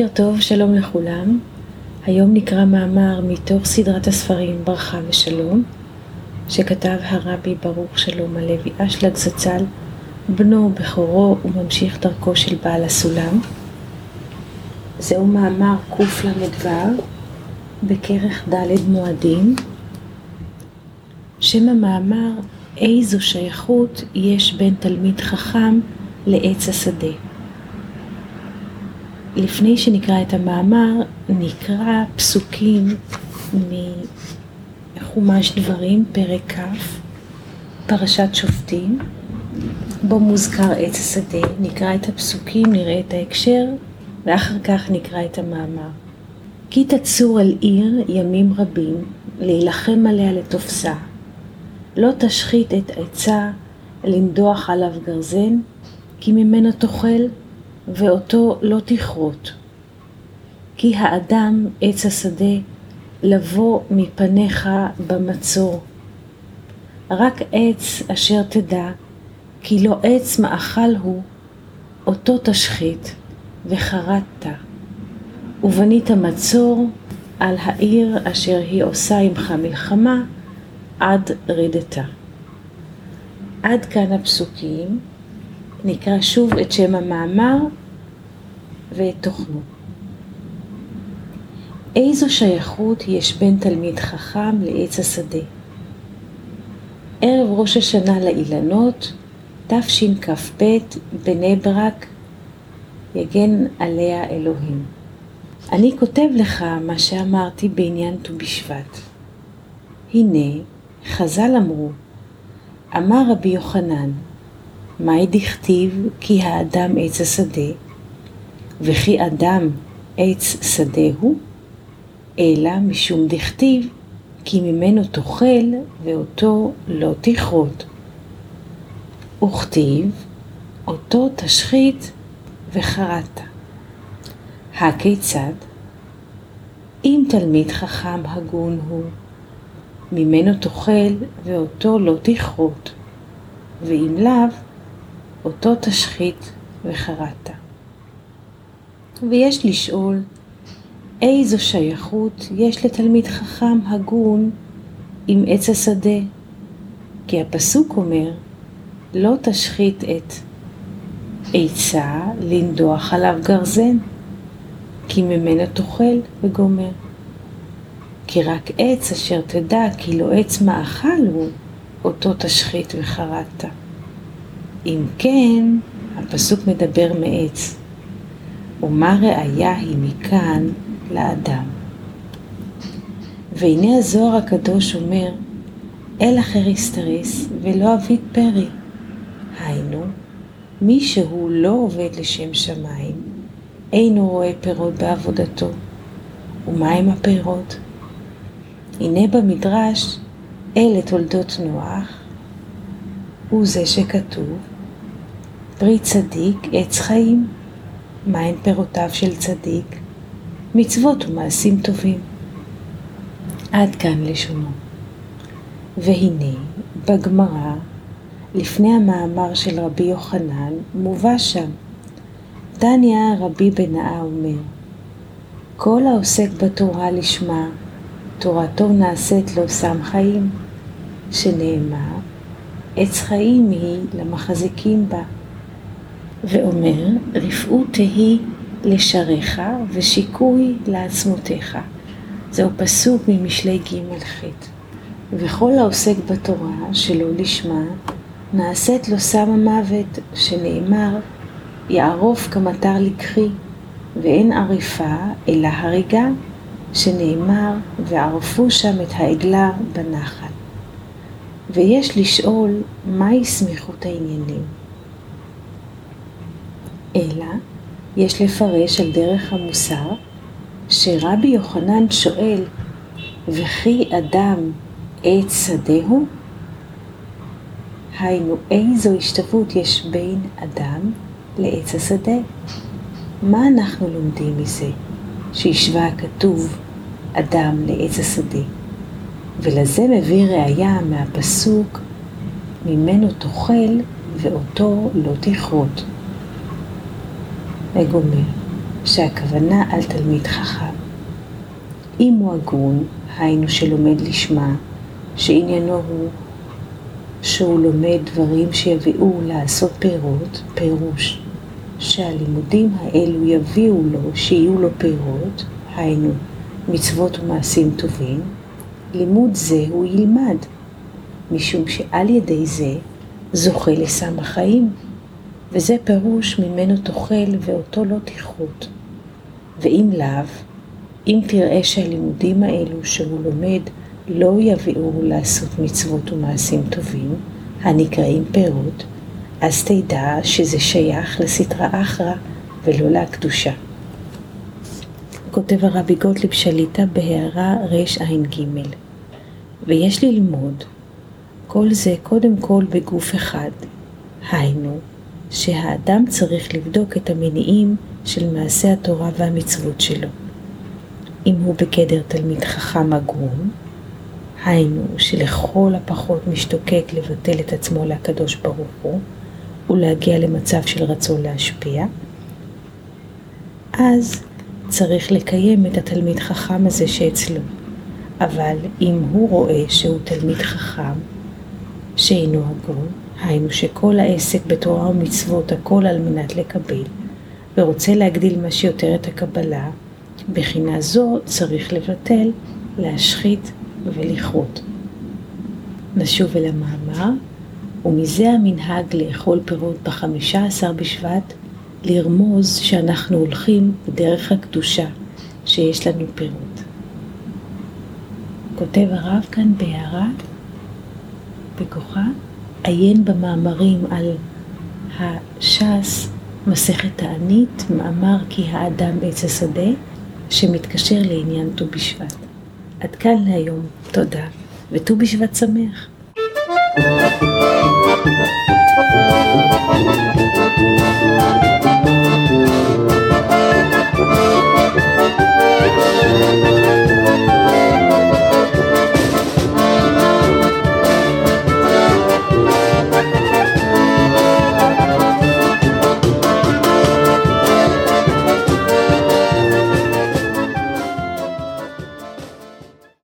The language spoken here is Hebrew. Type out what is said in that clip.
בוקר טוב, שלום לכולם. היום נקרא מאמר מתוך סדרת הספרים ברכה ושלום, שכתב הרבי ברוך שלום הלוי אשלג זצ"ל, בנו, בכורו וממשיך דרכו של בעל הסולם. זהו מאמר קל"ו בכרך ד' מועדים. שם המאמר איזו שייכות יש בין תלמיד חכם לעץ השדה. לפני שנקרא את המאמר, נקרא פסוקים מחומש דברים, פרק כ', פרשת שופטים, בו מוזכר עץ השדה, נקרא את הפסוקים, נראה את ההקשר, ואחר כך נקרא את המאמר. כי תצור על עיר ימים רבים, להילחם עליה לתופסה. לא תשחית את עצה, לנדוח עליו גרזן, כי ממנו תאכל ואותו לא תכרות. כי האדם עץ השדה לבוא מפניך במצור. רק עץ אשר תדע, כי לא עץ מאכל הוא, אותו תשחית וחרטת. ובנית מצור על העיר אשר היא עושה עמך מלחמה עד רדתה. עד כאן הפסוקים. נקרא שוב את שם המאמר ואת תוכנו. איזו שייכות יש בין תלמיד חכם לעץ השדה? ערב ראש השנה לאילנות, תשכ"ב, בני ברק, יגן עליה אלוהים. אני כותב לך מה שאמרתי בעניין ט"ו בשבט. הנה, חז"ל אמרו, אמר רבי יוחנן, מאי דכתיב כי האדם עץ השדה, וכי אדם עץ שדה הוא, אלא משום דכתיב כי ממנו תאכל ואותו לא תכרות. וכתיב אותו תשחית וחרטת. הכיצד? אם תלמיד חכם הגון הוא, ממנו תאכל ואותו לא תכרות, ואם לאו, אותו תשחית וחרטת. ויש לשאול, איזו שייכות יש לתלמיד חכם הגון עם עץ השדה? כי הפסוק אומר, לא תשחית את עצה לנדוח עליו גרזן, כי ממנו תאכל וגומר. כי רק עץ אשר תדע כי לא עץ מאכל הוא, אותו תשחית וחרטת. אם כן, הפסוק מדבר מעץ, ומה ראיה היא מכאן לאדם. והנה הזוהר הקדוש אומר, אל אחר יסתריס ולא אבית פרי. היינו, מי שהוא לא עובד לשם שמיים, אינו רואה פירות בעבודתו. ומהם הפירות? הנה במדרש, אלה תולדות נוח, הוא זה שכתוב, פרי צדיק עץ חיים. מהן פירותיו של צדיק? מצוות ומעשים טובים. עד כאן לשונו. והנה, בגמרא, לפני המאמר של רבי יוחנן, מובא שם. דניא רבי בנאה אומר, כל העוסק בתורה לשמה, תורתו נעשית לו סם חיים, שנאמר, עץ חיים היא למחזיקים בה. ואומר, רפאות תהי לשריך ושיקוי לעצמותיך. זהו פסוק ממשלי ג' ח'. וכל העוסק בתורה שלא לשמה, נעשית לו סם המוות, שנאמר, יערוף כמטר לקחי, ואין עריפה אלא הריגה, שנאמר, וערפו שם את העגלה בנחל. ויש לשאול מהי סמיכות העניינים. אלא יש לפרש על דרך המוסר שרבי יוחנן שואל וכי אדם עץ שדה הוא? היינו איזו השתוות יש בין אדם לעץ השדה? מה אנחנו לומדים מזה שהשווה הכתוב אדם לעץ השדה? ולזה מביא ראיה מהפסוק ממנו תאכל ואותו לא תכרות. וגומר. שהכוונה על תלמיד חכם. אם הוא הגון, היינו שלומד לשמה, שעניינו הוא שהוא לומד דברים שיביאו לעשות פירות, פירוש שהלימודים האלו יביאו לו שיהיו לו פירות, היינו מצוות ומעשים טובים, לימוד זה הוא ילמד, משום שעל ידי זה זוכה לסם החיים, וזה פירוש ממנו תאכל ואותו לא תכרות. ואם לאו, אם תראה שהלימודים האלו שהוא לומד לא יביאו לעשות מצוות ומעשים טובים, הנקראים פירות, אז תדע שזה שייך לסטרא אחרא ולא לקדושה. כותב הרבי גוטליב שליטה בהערה רע"ג ויש ללמוד כל זה קודם כל בגוף אחד, היינו, שהאדם צריך לבדוק את המניעים של מעשה התורה והמצוות שלו. אם הוא בגדר תלמיד חכם הגון, היינו שלכל הפחות משתוקק לבטל את עצמו לקדוש ברוך הוא ולהגיע למצב של רצון להשפיע, אז צריך לקיים את התלמיד חכם הזה שאצלו. אבל אם הוא רואה שהוא תלמיד חכם שאינו הגון, היינו שכל העסק בתורה ומצוות הכל על מנת לקבל, ורוצה להגדיל מה שיותר את הקבלה, בחינה זו צריך לבטל, להשחית ולכרות. נשוב אל המאמר, ומזה המנהג לאכול פירות בחמישה עשר בשבט, לרמוז שאנחנו הולכים בדרך הקדושה, שיש לנו פירות. כותב הרב כאן בהערה, בכוחה, עיין במאמרים על הש"ס, מסכת תענית, מאמר כי האדם עץ השדה, שמתקשר לעניין ט"ו בשבט. עד כאן להיום, תודה, וט"ו בשבט שמח.